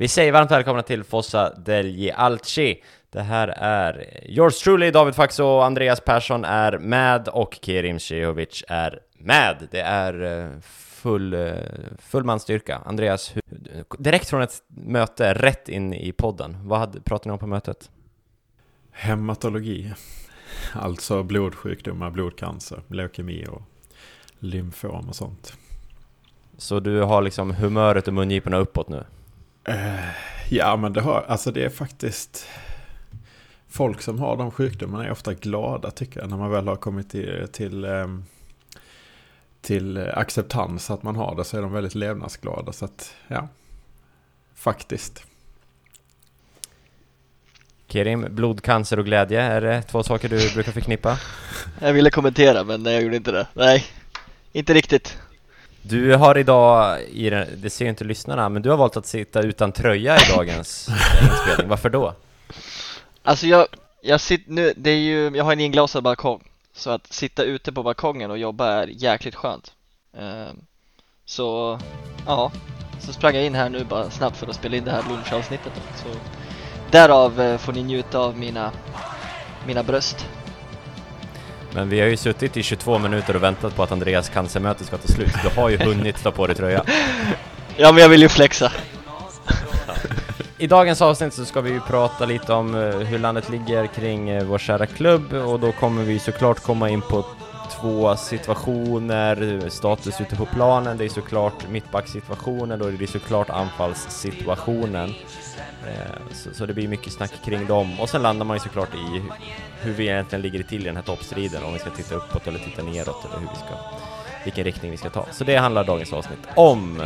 Vi säger varmt välkomna till Fossa degli Alci. Det här är yours truly, David Faxo, Andreas Persson är med och Kerim Cehovic är med. Det är eh, full, eh, full manstyrka. Andreas, direkt från ett möte, rätt in i podden. Vad hade, pratade ni om på mötet? Hematologi, alltså blodsjukdomar, blodcancer, leukemi och lymfom och sånt. Så du har liksom humöret och mungiporna uppåt nu? Uh, ja, men det har, alltså det är faktiskt folk som har de sjukdomarna är ofta glada tycker jag när man väl har kommit till, till, ehm, till acceptans att man har det så är de väldigt levnadsglada. Så att, ja, faktiskt. Kerim, blodcancer och glädje, är det två saker du brukar förknippa? Jag ville kommentera men jag gjorde inte det. Nej, inte riktigt. Du har idag, i den, det ser ju inte lyssnarna, men du har valt att sitta utan tröja i dagens eh, inspelning. Varför då? Alltså jag, jag sitter nu, det är ju, jag har en inglasad balkong Så att sitta ute på balkongen och jobba är jäkligt skönt um, Så, ja Så sprang jag in här nu bara snabbt för att spela in det här lunchavsnittet då Så därav eh, får ni njuta av mina, mina bröst men vi har ju suttit i 22 minuter och väntat på att Andreas cancermöte ska ta slut. Du har ju hunnit ta på dig tröja. Ja, men jag vill ju flexa. I dagens avsnitt så ska vi ju prata lite om eh, hur landet ligger kring eh, vår kära klubb och då kommer vi såklart komma in på två situationer, status ute på planen, det är såklart mittbacksituationen och det är såklart anfallssituationen. Eh, så, så, det blir mycket snack kring dem och sen landar man ju såklart i hur vi egentligen ligger till i den här toppstriden, om vi ska titta uppåt eller titta neråt eller hur vi ska, vilken riktning vi ska ta. Så det handlar dagens avsnitt om.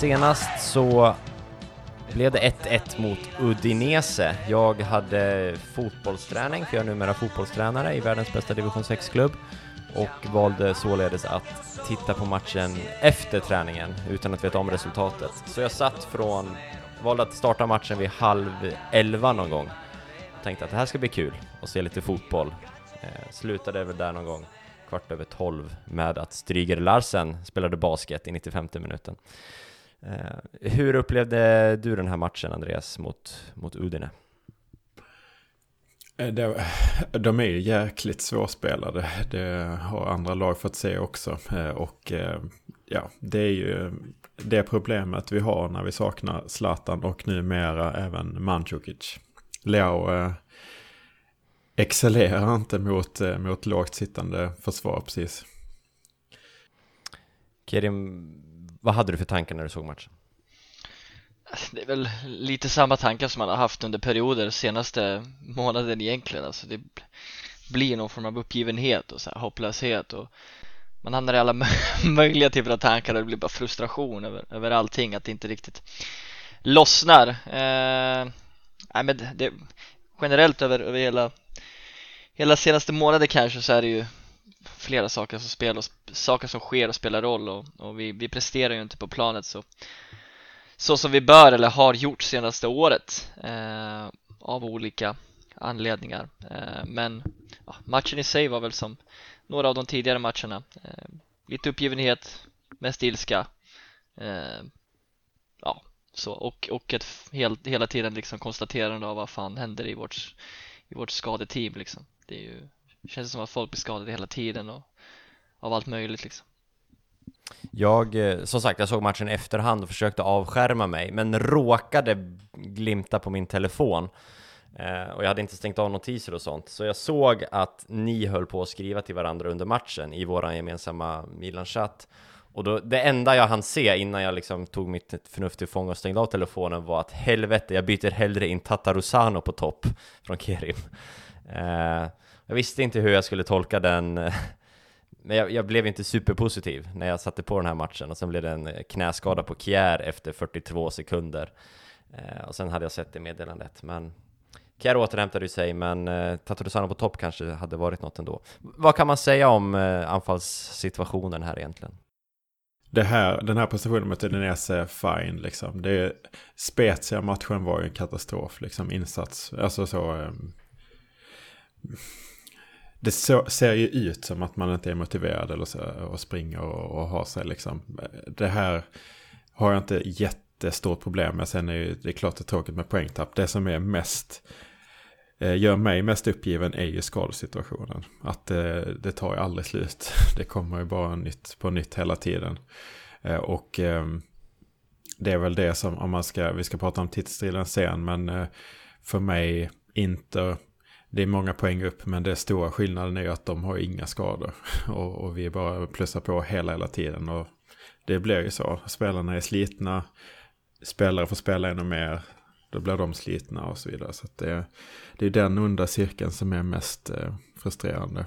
Senast så blev det 1-1 mot Udinese. Jag hade fotbollsträning, för jag är numera fotbollstränare i världens bästa division 6-klubb och valde således att titta på matchen efter träningen utan att veta om resultatet. Så jag satt från, valde att starta matchen vid halv elva någon gång. Tänkte att det här ska bli kul och se lite fotboll. Eh, slutade väl där någon gång kvart över tolv med att Stryger Larsen spelade basket i 95 minuten. Eh, hur upplevde du den här matchen, Andreas, mot, mot Udine? Eh, de är ju jäkligt svårspelade. Det har andra lag fått se också. Eh, och ja, det är ju det problemet vi har när vi saknar Zlatan och numera även Mandzukic. Leao excellerar inte mot, eh, mot lågt sittande försvar precis. Kerim, vad hade du för tankar när du såg matchen? Det är väl lite samma tankar som man har haft under perioder senaste månaden egentligen. Alltså det blir någon form av uppgivenhet och så här hopplöshet och man hamnar i alla möjliga typer av tankar och det blir bara frustration över, över allting, att det inte riktigt lossnar. Eh, nej men det, generellt över, över hela hela senaste månaden kanske så är det ju flera saker som spelar saker som sker och spelar roll och, och vi, vi presterar ju inte på planet så så som vi bör eller har gjort senaste året eh, av olika anledningar. Eh, men ja, matchen i sig var väl som några av de tidigare matcherna. Eh, lite uppgivenhet, mest ilska. Eh, ja, så och, och ett helt, hela tiden liksom konstaterande av vad fan händer i vårt i vårt skadeteam liksom. Det är ju det känns som att folk blir skadade hela tiden och av allt möjligt liksom. Jag, eh, som sagt, jag såg matchen i efterhand och försökte avskärma mig, men råkade glimta på min telefon. Eh, och jag hade inte stängt av notiser och sånt, så jag såg att ni höll på att skriva till varandra under matchen i våran gemensamma Milan-chatt. Och då, det enda jag hann se innan jag liksom tog mitt förnuft till fånga och stängde av telefonen var att helvete, jag byter hellre in Tatarusano på topp från Kerim. Eh, jag visste inte hur jag skulle tolka den Men jag, jag, blev inte superpositiv när jag satte på den här matchen och sen blev det en eh, knäskada på Kjär efter 42 sekunder eh, Och sen hade jag sett det meddelandet men Kjär återhämtade sig men eh, Tatarusano på topp kanske hade varit något ändå Vad kan man säga om eh, anfallssituationen här egentligen? Det här, den här prestationen mot Udinese är fine liksom. Det Spezia-matchen var ju en katastrof liksom, insats. Alltså så... Ehm, det så, ser ju ut som att man inte är motiverad eller så, och springer och, och har sig liksom. Det här har jag inte jättestort problem med. Sen är ju, det är klart det är tråkigt med poängtapp. Det som är mest eh, gör mig mest uppgiven är ju skadesituationen. Att det, eh, det tar ju aldrig slut. Det kommer ju bara nytt på nytt hela tiden. Eh, och ehm, det är väl det som, om man ska, vi ska prata om tidsstriden sen, men eh, för mig inte det är många poäng upp men det stora skillnaden är ju att de har inga skador. Och, och vi bara plussar på hela, hela tiden. Och det blir ju så. Spelarna är slitna. Spelare får spela ännu mer. Då blir de slitna och så vidare. Så det, det är den onda cirkeln som är mest eh, frustrerande.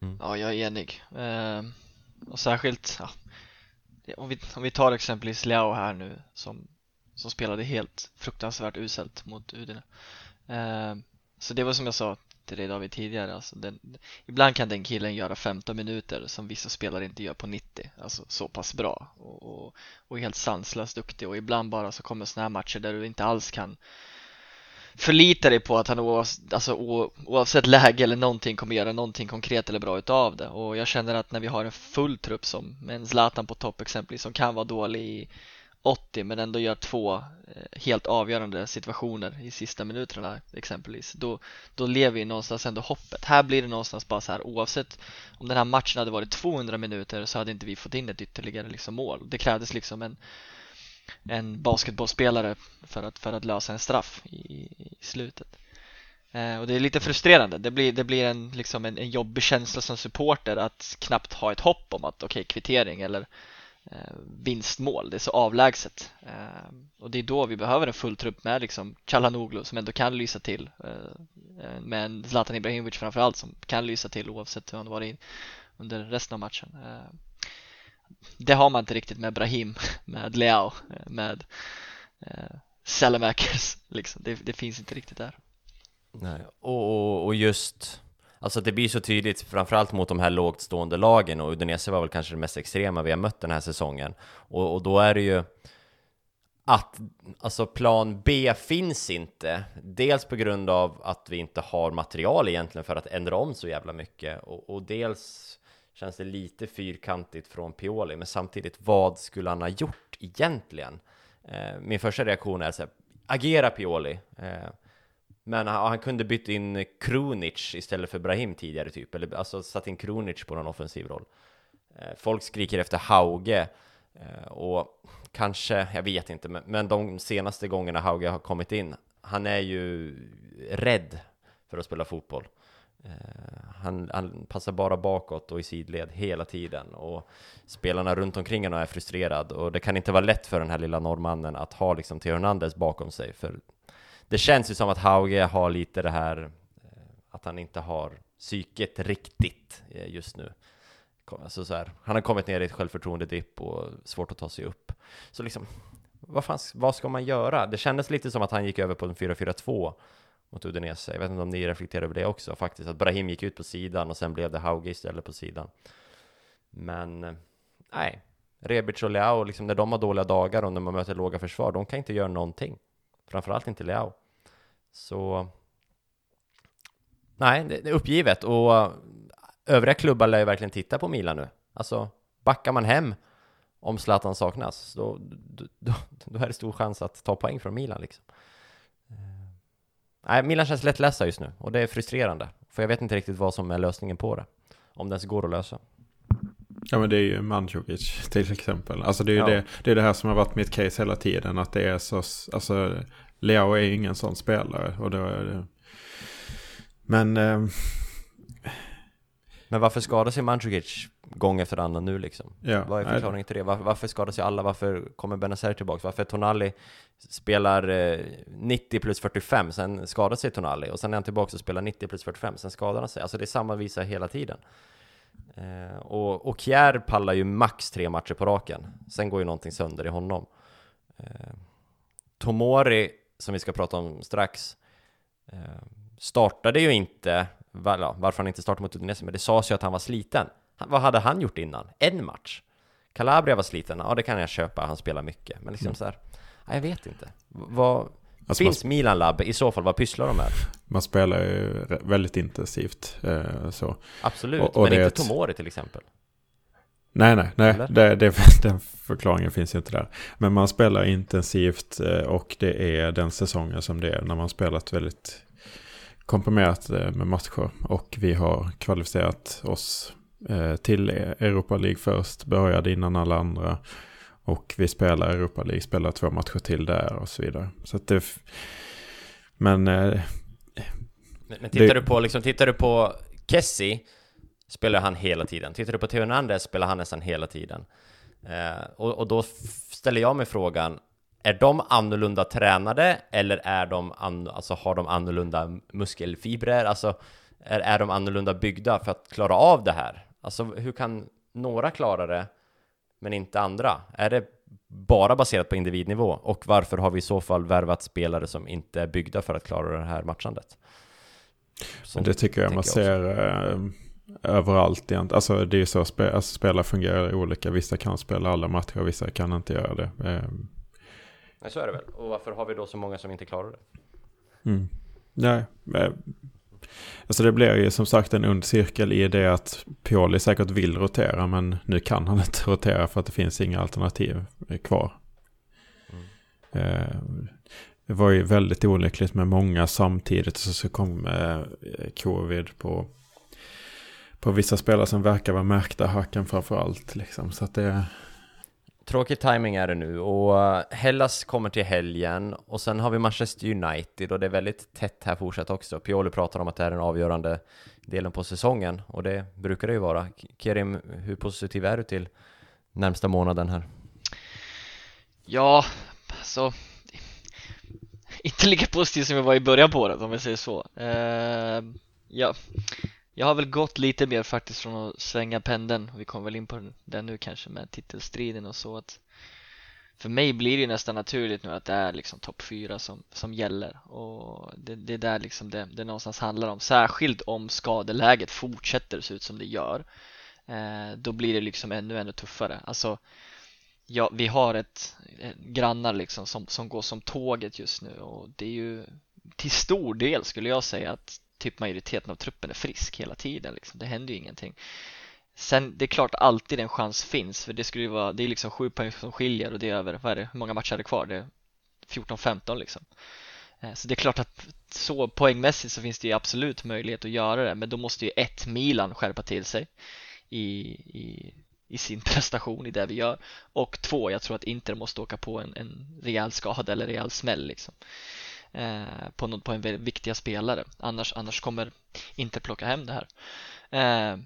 Mm. Ja, jag är enig. Eh, och särskilt ja, om, vi, om vi tar exempelvis Leao här nu som, som spelade helt fruktansvärt uselt mot Udine. Eh, så det var som jag sa till dig David tidigare alltså den, Ibland kan den killen göra 15 minuter som vissa spelare inte gör på 90 Alltså så pass bra och, och, och helt sanslöst duktig. Och ibland bara så kommer sådana här matcher där du inte alls kan förlita dig på att han oavsett, alltså, oavsett läge eller någonting kommer göra någonting konkret eller bra utav det. Och jag känner att när vi har en full trupp som med en Zlatan på topp exempelvis som kan vara dålig i 80 men ändå gör två eh, helt avgörande situationer i sista minuterna exempelvis. Då, då lever vi någonstans ändå hoppet. Här blir det någonstans bara så här oavsett om den här matchen hade varit 200 minuter så hade inte vi fått in ett ytterligare liksom mål. Det krävdes liksom en en basketbollspelare för att, för att lösa en straff i, i slutet. Eh, och det är lite frustrerande. Det blir, det blir en, liksom en, en jobbig känsla som supporter att knappt ha ett hopp om att okej okay, kvittering eller Eh, vinstmål, det är så avlägset. Eh, och det är då vi behöver en full trupp med liksom Chalanoglu som ändå kan lysa till eh, eh, med en Zlatan Ibrahimovic framförallt som kan lysa till oavsett hur han varit under resten av matchen. Eh, det har man inte riktigt med Brahim, med Leao, eh, med eh, Salamakers liksom, det, det finns inte riktigt där. Nej, och, och just Alltså det blir så tydligt, framförallt mot de här lågt stående lagen och Udinese var väl kanske det mest extrema vi har mött den här säsongen. Och, och då är det ju att alltså plan B finns inte. Dels på grund av att vi inte har material egentligen för att ändra om så jävla mycket och, och dels känns det lite fyrkantigt från Pioli, men samtidigt vad skulle han ha gjort egentligen? Eh, min första reaktion är så här, agera Pioli. Eh, men han, han kunde bytt in Krunic istället för Brahim tidigare typ, eller alltså satt in Krunic på någon offensiv roll. Eh, folk skriker efter Hauge eh, och kanske, jag vet inte, men, men de senaste gångerna Hauge har kommit in, han är ju rädd för att spela fotboll. Eh, han, han, passar bara bakåt och i sidled hela tiden och spelarna runt omkring honom är frustrerade och det kan inte vara lätt för den här lilla norrmannen att ha liksom Theo Hernandez bakom sig för det känns ju som att Hauge har lite det här eh, att han inte har psyket riktigt eh, just nu. Alltså så här, han har kommit ner i ett självförtroende-dipp och svårt att ta sig upp. Så liksom, vad, fan, vad ska man göra? Det kändes lite som att han gick över på en 4-4-2 mot Udinese. Jag vet inte om ni reflekterar över det också faktiskt, att Brahim gick ut på sidan och sen blev det Hauge istället på sidan. Men eh, nej, Rebic och Leao, liksom när de har dåliga dagar och när man möter låga försvar, de kan inte göra någonting. Framförallt inte Leao. Så... Nej, det är uppgivet och eh, övriga klubbar lär ju verkligen titta på Milan nu. Alltså, backar man hem om Zlatan saknas, då, då, då är det stor chans att ta poäng från Milan liksom. Eh, nej, Milan känns lättlästa just nu och det är frustrerande. För jag vet inte riktigt vad som är lösningen på det. Om det ens går att lösa. Ja men det är ju Mandzukic till exempel. Alltså det är ja. det, det, är det här som har varit mitt case hela tiden. Att det är så, alltså Leo är ju ingen sån spelare. Och då är det... Men... Eh... Men varför skadar sig Mandzukic gång efter annan nu liksom. Ja, Vad är förklaringen till det? Varför, varför skadar sig alla? Varför kommer Benazer tillbaks? Varför Tonali spelar eh, 90 plus 45, sen skadar sig Tonali och sen är han tillbaks och spelar 90 plus 45, sen skadar han sig. Alltså det är samma visa hela tiden. Eh, och, och Kjär pallar ju max tre matcher på raken. Sen går ju någonting sönder i honom. Eh, Tomori, som vi ska prata om strax, eh, startade ju inte, var, ja, varför han inte startade mot Udinese, men det sades ju att han var sliten. Han, vad hade han gjort innan? En match? Calabria var sliten, ja det kan jag köpa, han spelar mycket. Men liksom Mm. så här, ja, jag vet inte. Vad, Alltså finns Milan Lab i så fall? Vad pysslar de med? Man spelar ju väldigt intensivt. Eh, så. Absolut, Och- och men inte ett- Tomori till exempel. Nej, nej, nej. Det, det, den förklaringen finns ju inte där. Men man spelar intensivt eh, och det är den säsongen som det är när man spelat väldigt komprimerat eh, med matcher. Och vi har kvalificerat oss eh, till Europa League först, började innan alla andra. Och vi spelar Europa League, spelar två matcher till där och så vidare. Så att det... Men eh, Men, men tittar, Det- du på, liksom, tittar du på Kessie spelar han hela tiden. Tittar du på Theo Hernandez spelar han nästan hela tiden. Eh, och, och då ställer jag mig frågan, är de annorlunda tränade eller är de an, alltså, har de annorlunda muskelfibrer? Alltså, är, är de annorlunda byggda för att klara av det här? Alltså, hur kan några klara det men inte andra? Är det bara baserat på individnivå? Och varför har vi i så fall värvat spelare som inte är byggda för att klara det här matchandet? Så det tycker jag man ser eh, överallt egentligen. Alltså det är ju så, spe, alltså, spelare fungerar olika. Vissa kan spela alla matcher, vissa kan inte göra det. Eh, Nej, så är det väl. Och varför har vi då så många som inte klarar det? Mm. Nej, eh, alltså det blir ju som sagt en ond cirkel i det att Pioli säkert vill rotera men nu kan han inte rotera för att det finns inga alternativ kvar. Mm. Eh, Det var ju väldigt olyckligt med många samtidigt så, så kom eh, covid på, på vissa spelare som verkar vara märkta hacken framför allt. Liksom. Så att det, Tråkig timing är det nu och eh, Hellas kommer till helgen och sen har vi Manchester United och det är väldigt tätt här fortsatt också. Pioli pratar om att det är den avgörande delen på säsongen och det brukar det ju vara. Kerim, hur positiv är du till närmsta månaden här? Ja, så inte lika positiv som jag var i början på året om jag säger så. Uh, ja, jag har väl gått lite mer faktiskt från att svänga pendeln. Vi kommer väl in på den nu kanske med titelstriden och så att för mig blir det ju nästan naturligt nu att det är liksom topp 4 som, som gäller och det, det är där liksom det, det någonstans handlar om. Särskilt om skadeläget fortsätter se ut som det gör. Eh, då blir det liksom ännu, ännu tuffare. Alltså Ja, vi har ett, ett grannar liksom som, som går som tåget just nu och det är ju till stor del skulle jag säga att typ majoriteten av truppen är frisk hela tiden liksom. Det händer ju ingenting. Sen det är klart alltid en chans finns för det skulle ju vara, det är liksom sju poäng som skiljer och det är över, vad är det, hur många matcher är det kvar? Det är 14-15 liksom. Eh, så det är klart att så poängmässigt så finns det ju absolut möjlighet att göra det men då måste ju ett Milan skärpa till sig i, i i sin prestation i det vi gör och två, jag tror att Inter måste åka på en, en rejäl skada eller rejäl smäll liksom eh, på, något, på en viktiga spelare. Annars, annars kommer Inter plocka hem det här. Eh,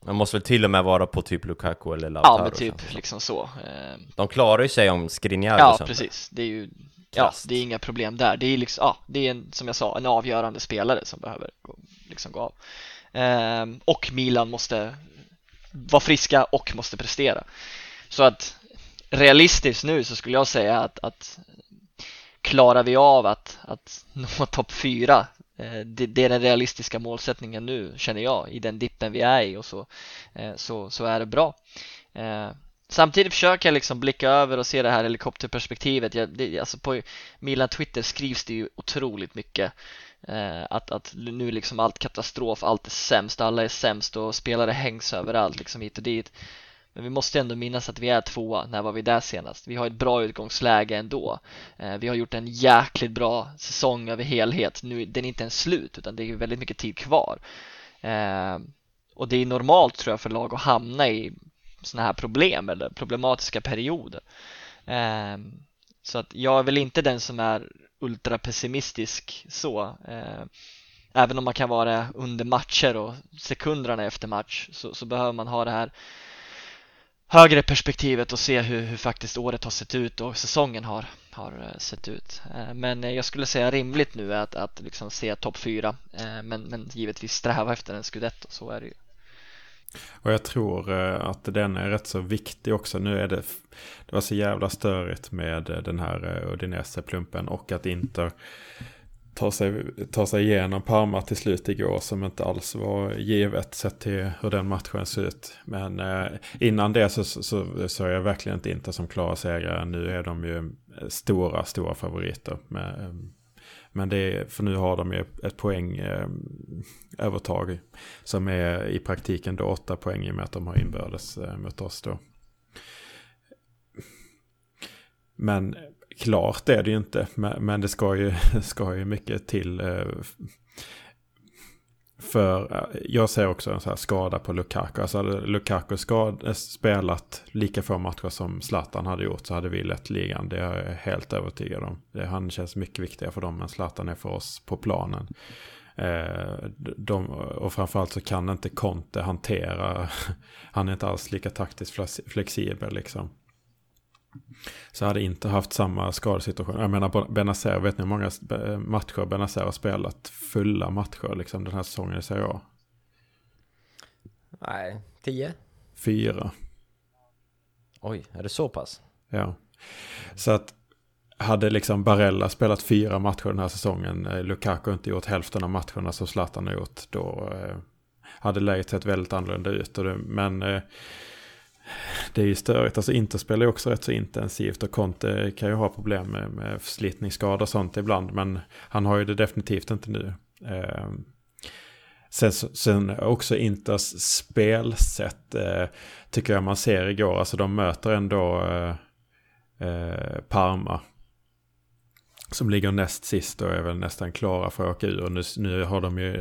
Man måste väl till och med vara på typ Lukaku eller Lautaro Ja men typ liksom så eh, De klarar ju sig om Skriniar Ja precis, det är ju Ja, det är inga problem där. Det är liksom, ja, det är en, som jag sa, en avgörande spelare som behöver gå, liksom gå av. Ehm, och Milan måste vara friska och måste prestera. Så att realistiskt nu så skulle jag säga att, att klarar vi av att, att nå topp fyra eh, det, det är den realistiska målsättningen nu känner jag i den dippen vi är i och så, eh, så, så är det bra. Eh, samtidigt försöker jag liksom blicka över och se det här helikopterperspektivet. Jag, det, alltså på Milan Twitter skrivs det ju otroligt mycket eh, att, att nu är liksom allt katastrof, allt är sämst, alla är sämst och spelare hängs överallt liksom hit och dit. Men vi måste ändå minnas att vi är tvåa, när var vi där senast? Vi har ett bra utgångsläge ändå. Eh, vi har gjort en jäkligt bra säsong över helhet. Nu den är inte ens slut utan det är väldigt mycket tid kvar. Eh, och det är normalt tror jag för lag att hamna i sådana här problem eller problematiska perioder. Eh, så att jag är väl inte den som är ultrapessimistisk så. Även om man kan vara under matcher och sekunderna efter match så, så behöver man ha det här högre perspektivet och se hur, hur faktiskt året har sett ut och säsongen har, har eh, sett ut. Eh, men jag skulle säga rimligt nu är att, att liksom se topp fyra eh, men, men givetvis sträva efter en scudetto, så är det ju. Och jag tror att den är rätt så viktig också. Nu är det, det var så jävla störigt med den här Udinese-plumpen och att Inter ta sig, ta sig igenom Parma till slut igår som inte alls var givet sett till hur den matchen ser ut. Men eh, innan det så, så, så, så är jag verkligen inte Inter som klara segrare. Nu är de ju stora, stora favoriter. Men, eh, men det är, för nu har de ju ett poäng eh, övertag som är i praktiken då åtta poäng i och med att de har inbördes eh, mot oss då. Men klart är det ju inte, men det ska ju, ska ju mycket till. Eh, för eh, jag ser också en så här skada på Lukaku. Alltså hade Lukaku skad, eh, spelat lika få matcher som Zlatan hade gjort så hade vi lett ligan. Det är jag helt övertygad om. Han känns mycket viktigare för dem än Zlatan är för oss på planen. de, och framförallt så kan inte Conte hantera, han är inte alls lika taktiskt flexibel liksom. Så hade inte haft samma skadesituation. Jag menar Benazer, vet ni hur många matcher Benazer har spelat? Fulla matcher liksom den här säsongen i Serie A. Nej, tio? Fyra. Oj, är det så pass? Ja. Så att hade liksom Barella spelat fyra matcher den här säsongen, eh, Lukaku inte gjort hälften av matcherna som Zlatan har gjort, då eh, hade läget sett väldigt annorlunda ut. Men eh, det är ju störigt. Alltså Inter spelar ju också rätt så intensivt och Conte kan ju ha problem med, med förslitningsskador och sånt ibland. Men han har ju det definitivt inte nu. Eh, sen, sen också Inters spelsätt eh, tycker jag man ser igår. Alltså de möter ändå eh, eh Parma som ligger näst sist och är väl nästan klara för att åka ur. Nu, nu har de ju,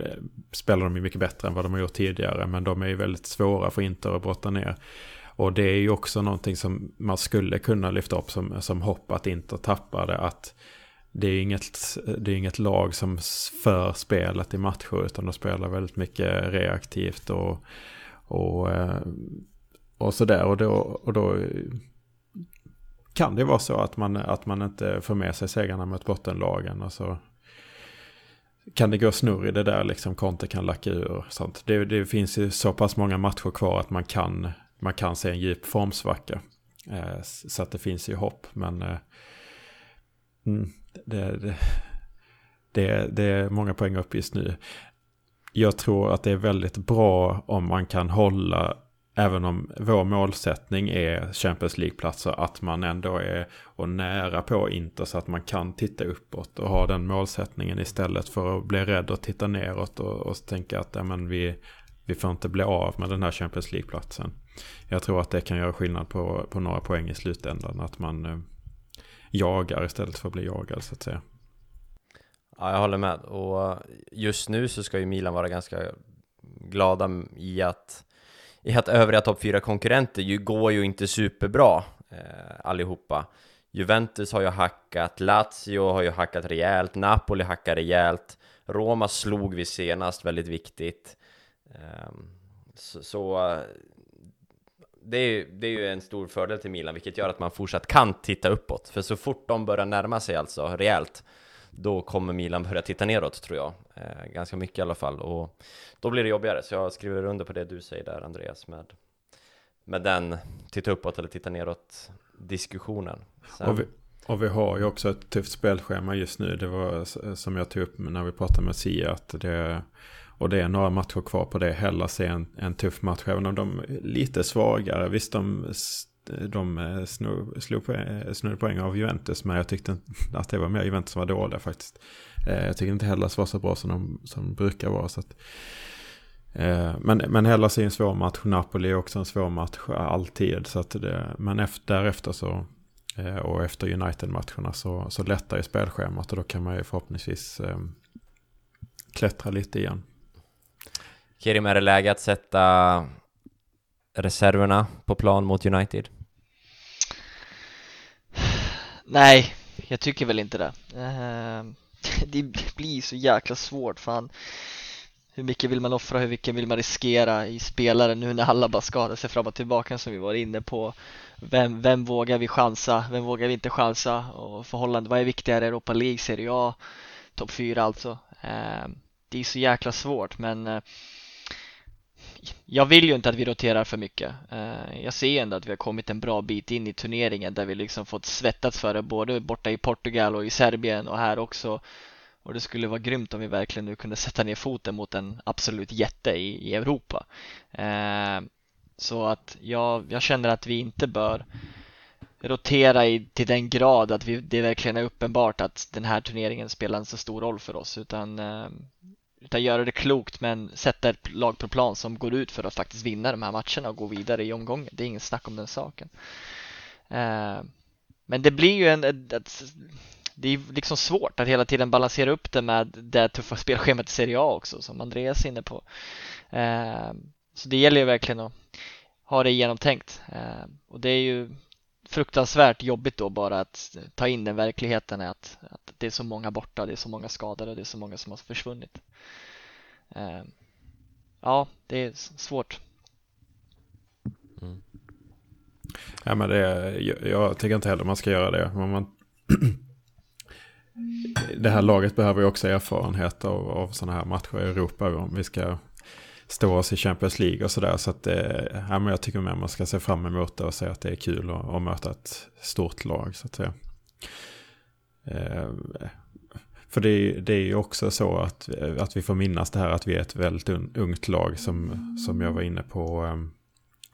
eh, spelar de ju mycket bättre än vad de har gjort tidigare. Men de är ju väldigt svåra för Inter att brotta ner. Och det är ju också någonting som man skulle kunna lyfta upp som, som hopp att Inter tappade. Att det är inget, det är inget lag som för spelet i matcher utan de spelar väldigt mycket reaktivt och, och, eh, och sådär. Och då, och då kan det vara så att man, att man inte får med sig segrarna mot bottenlagen. Och så kan det gå snurr i det där, liksom Conte kan lacka ur och sånt. Det, det, finns ju så pass många matcher kvar att man kan, man kan se en djup formsvacka. Eh, så att det finns ju hopp, men eh, mm, det, det, det, det är många poäng upp just nu. Jag tror att det är väldigt bra om man kan hålla även om vår målsättning är Champions League-platser, att man ändå är och nära på Inter så att man kan titta uppåt och ha den målsättningen istället för att bli rädd och titta neråt och, och tänka att ja, men vi, vi får inte bli av med den här Champions League-platsen. Jag tror att det kan göra skillnad på, på några poäng i slutändan, att man eh, jagar istället för att bli jagad så att säga. Ja, jag håller med. Och just nu så ska ju Milan vara ganska glada i att i att övriga topp 4 konkurrenter ju går ju inte superbra eh, allihopa. Juventus har ju hackat, Lazio har ju hackat rejält, Napoli hackar rejält, Roma slog vi senast, väldigt viktigt. Eh, så, så det, är ju, det är ju en stor fördel till Milan, vilket gör att man fortsatt kan titta uppåt. För så fort de börjar närma sig alltså rejält, då kommer Milan börja titta neråt tror jag. Eh, ganska mycket i alla fall. Och då blir det jobbigare. Så jag skriver under på det du säger där Andreas med, med den titta uppåt eller titta neråt diskussionen. Sen... Och, vi, och vi har ju också ett tufft spelschema just nu. Det var som jag tog upp när vi pratade med Sia. Att det, och det är några matcher kvar på det. Hellas är en, en tuff match. Även om de är lite svagare. Visst de Eh, de eh, slog eh, snodde poäng av Juventus. Men jag tyckte att det var mer Juventus som var dåliga faktiskt. Jag tycker inte Hellas var så bra som de, som brukar vara. Så att, men, men Hellas är en svår match. Napoli är också en svår match alltid. Så att det, men efter, därefter så och efter United-matcherna så, så lättar ju spelschemat och då kan man ju förhoppningsvis klättra lite igen. Kerim, är det läge att sätta reserverna på plan mot United? Nej, jag tycker väl inte det. Ehm, det blir så jäkla svårt fan. Hur mycket vill man offra, hur mycket vill man riskera i spelare nu när alla bara skadar sig fram och tillbaka som vi var inne på. Vem, vem vågar vi chansa, vem vågar vi inte chansa? Och förhållande, vad är viktigare, Europa League, Serie A, topp 4 alltså. Ehm, det är så jäkla svårt men eh, jag vill ju inte att vi roterar för mycket. Eh, jag ser ändå att vi har kommit en bra bit in i turneringen där vi liksom fått svettats för det både borta i Portugal och i Serbien och här också. Och det skulle vara grymt om vi verkligen nu kunde sätta ner foten mot en absolut jätte i, i Europa. Eh, så att jag, jag känner att vi inte bör rotera i, till den grad att vi, det verkligen är uppenbart att den här turneringen spelar en så stor roll för oss utan eh, utan göra det klokt men sätta ett lag på plan som går ut för att faktiskt vinna de här matcherna och gå vidare i omgången. Det är ingen snack om den saken. Eh, men det blir ju en, ett, det är liksom svårt att hela tiden balansera upp det med det tuffa spelschemat i Serie A också som Andreas är inne på. Eh, så det gäller ju verkligen att ha det genomtänkt eh, och det är ju fruktansvärt jobbigt då bara att ta in den verkligheten att, att det är så många borta, det är så många skadade och det är så många som har försvunnit. Eh, ja, det är svårt. Mm. Ja, men det, jag, jag tycker inte heller man ska göra det. Men man, det här laget behöver ju också erfarenhet av, av sådana här matcher i Europa om vi ska stå oss i Champions League och sådär. Så att eh, ja, men jag tycker mer man ska se fram emot det och säga att det är kul att, att möta ett stort lag. Så att säga. Eh, för det, det är ju också så att, att vi får minnas det här att vi är ett väldigt ungt lag som, som jag var inne på. Ehm,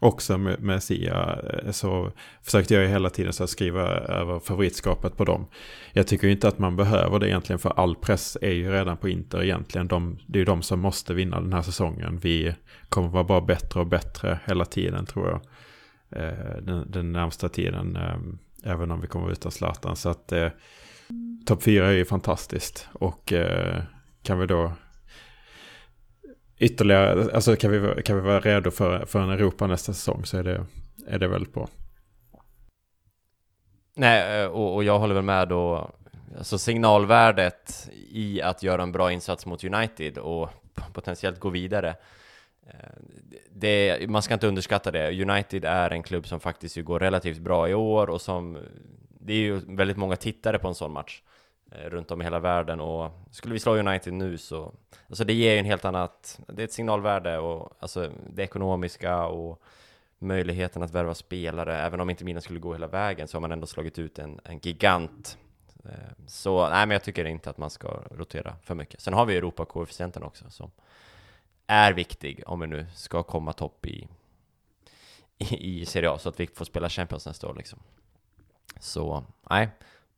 Också med, med Sia eh, så försökte jag hela tiden så skriva över favoritskapet på dem. Jag tycker inte att man behöver det egentligen för all press är ju redan på Inter egentligen. De, det är ju de som måste vinna den här säsongen. Vi kommer vara bara bättre och bättre hela tiden tror jag. Eh, den, den närmsta tiden. Eh, även om vi kommer utan Zlatan. Så att eh, topp fyra är ju fantastiskt. Och kan vi då ytterligare, alltså kan vi, kan vi vara redo för, för en Europa nästa säsong så är det, är det väldigt bra. Nej, eh, och, och jag håller väl med då, alltså signalvärdet i att göra en bra insats mot United och potentiellt gå vidare. Eh, det, man ska inte underskatta det. United är en klubb som faktiskt går relativt bra i år och som det är ju väldigt många tittare på en sån match. Eh, runt om i hela världen. Och skulle vi slå United nu så alltså det ger ju en helt annat det är ett signalvärde och alltså det ekonomiska och möjligheten att värva spelare. Även om inte Milan skulle gå hela vägen så har man ändå slagit ut en, en gigant. Eh, så nej men jag tycker inte att man ska rotera för mycket. Sen har vi Europakoefficienten också som är viktig om vi nu ska komma topp i i, i Serie A så att vi får spela Champions nästa år liksom. Så nej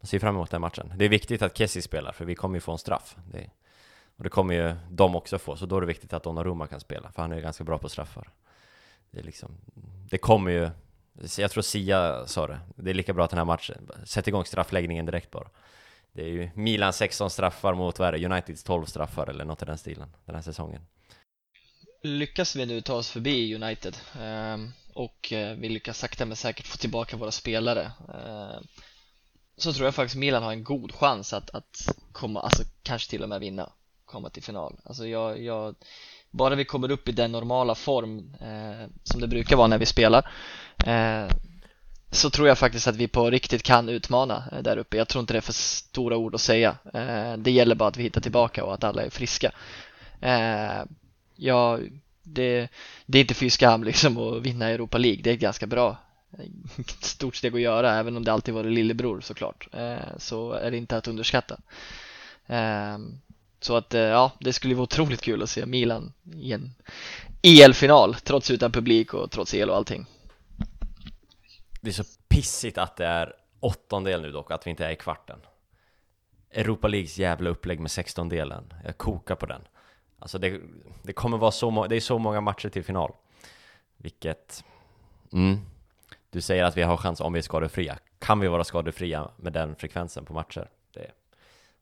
jag ser fram emot den matchen. Det är viktigt att Kessie spelar, för vi kommer ju få en straff. Det, och det kommer ju de också få, så då är det viktigt att Donnarumma kan spela, för han är ganska bra på straffar. Det, är liksom, det kommer ju... Jag tror Sia sa det, det är lika bra att den här matchen, sätt igång straffläggningen direkt bara. Det är ju Milan 16 straffar mot, vad Uniteds 12 straffar eller något i den stilen, den här säsongen. Lyckas vi nu ta oss förbi United ehm, och eh, vi lyckas sakta men säkert få tillbaka våra spelare ehm, så tror jag faktiskt Milan har en god chans att, att komma, alltså kanske till och med vinna, komma till final. Alltså jag, jag bara vi kommer upp i den normala form eh, som det brukar vara när vi spelar eh, så tror jag faktiskt att vi på riktigt kan utmana eh, där uppe. Jag tror inte det är för stora ord att säga. Eh, det gäller bara att vi hittar tillbaka och att alla är friska. Eh, ja, det, det är inte fy skam liksom att vinna Europa League. Det är ganska bra stort steg att göra även om det alltid varit lillebror såklart. Eh, så är det inte att underskatta. Eh, så att eh, ja, det skulle vara otroligt kul att se Milan i en EL-final trots utan publik och trots el och allting. Det är så pissigt att det är åttondel nu dock, att vi inte är i kvarten. Europa Leagues jävla upplägg med sextondelen, jag kokar på den. Alltså det, det kommer vara så, det är så många matcher till final. Vilket, mm, du säger att vi har chans om vi är skadefria. Kan vi vara skadefria med den frekvensen på matcher? Det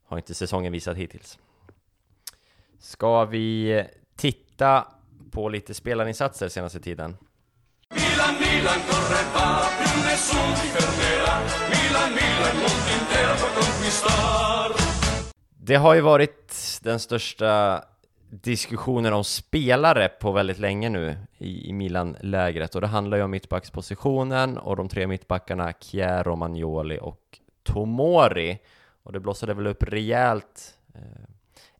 har inte säsongen visat hittills. Ska vi titta på lite spelarinsatser senaste tiden? Milan, Milan, corre va, più nessuno ti fermerà. Milan, Milan, mondo intero può conquistar. Det har ju varit den största diskussioner om spelare på väldigt länge nu i, i Milan-lägret och det handlar ju om mittbackspositionen och de tre mittbackarna Chier, Romagnoli och Tomori och det blossade väl upp rejält eh,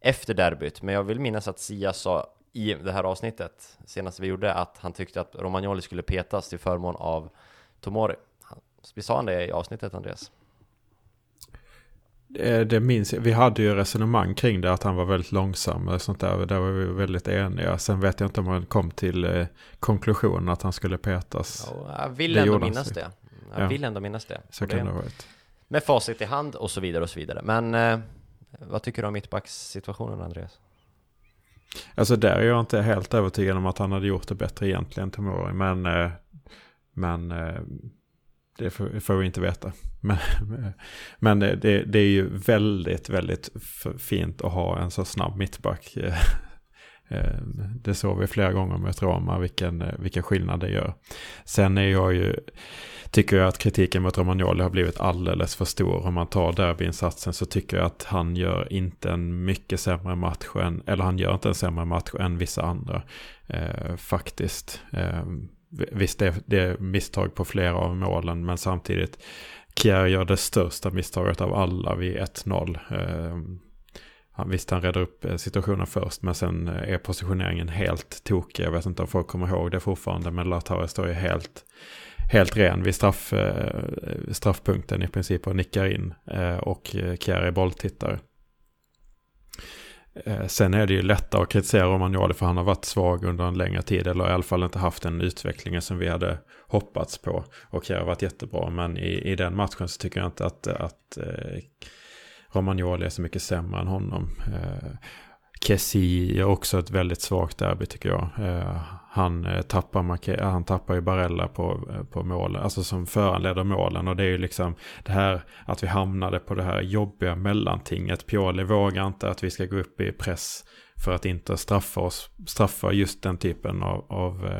efter derbyt men jag vill minnas att Sia sa i det här avsnittet senast vi gjorde att han tyckte att Romagnoli skulle petas till förmån av Tomori. Vi sa han det i avsnittet Andreas? Eh, det minns Vi hade ju resonemang kring det, att han var väldigt långsam och sånt där. Där var vi väldigt eniga. Sen vet jag inte om man kom till eh, konklusionen att han skulle petas. Ja, jag vill det ändå minnas det. Jag ja. vill ändå minnas det. Så kan det ha varit. Med facit i hand och så vidare och så vidare. Men eh, vad tycker du om mittbackssituationen Andreas? Alltså där är jag inte helt övertygad om att han hade gjort det bättre egentligen Tomori. Men, eh, men eh, det får, vi inte veta. Men, men det, det, är ju väldigt, väldigt fint att ha en så snabb mittback. Eh, det såg vi flera gånger med Roma, vilken, vilken skillnad det gör. Sen är jag ju, tycker jag att kritiken mot Romagnoli har blivit alldeles för stor. Om man tar derbyinsatsen så tycker jag att han gör inte en mycket sämre match än, eller han gör inte en sämre match än vissa andra. Eh, faktiskt. Eh, Visst, det, det är misstag på flera av målen, men samtidigt Kjär gör det största misstaget av alla vid 1-0. Eh, visst, han räddar upp eh, situationen först, men sen eh, är positioneringen helt tokig. Jag vet inte om folk kommer ihåg det fortfarande, men Lautaro står ju helt, helt ren vid straff, eh, straffpunkten i princip och nickar in. Eh, och eh, Kjär är bolltittare. Eh, sen är det ju lättare att kritisera Romagnoli för han har varit svag under en längre tid. Eller i alla fall inte haft den utvecklingen som vi hade hoppats på. Och det har varit jättebra. Men i, i den matchen så tycker jag inte att, att eh, Romagnoli är så mycket sämre än honom. Eh, Kessi är också ett väldigt svagt derby tycker jag. Eh, han, eh, tappar, eh, han tappar ju Barella på, eh, på målen, alltså som föranleder målen. Och det är ju liksom det här att vi hamnade på det här jobbiga mellantinget. Pioli vågar inte att vi ska gå upp i press för att inte straffa oss, straffa just den typen av, av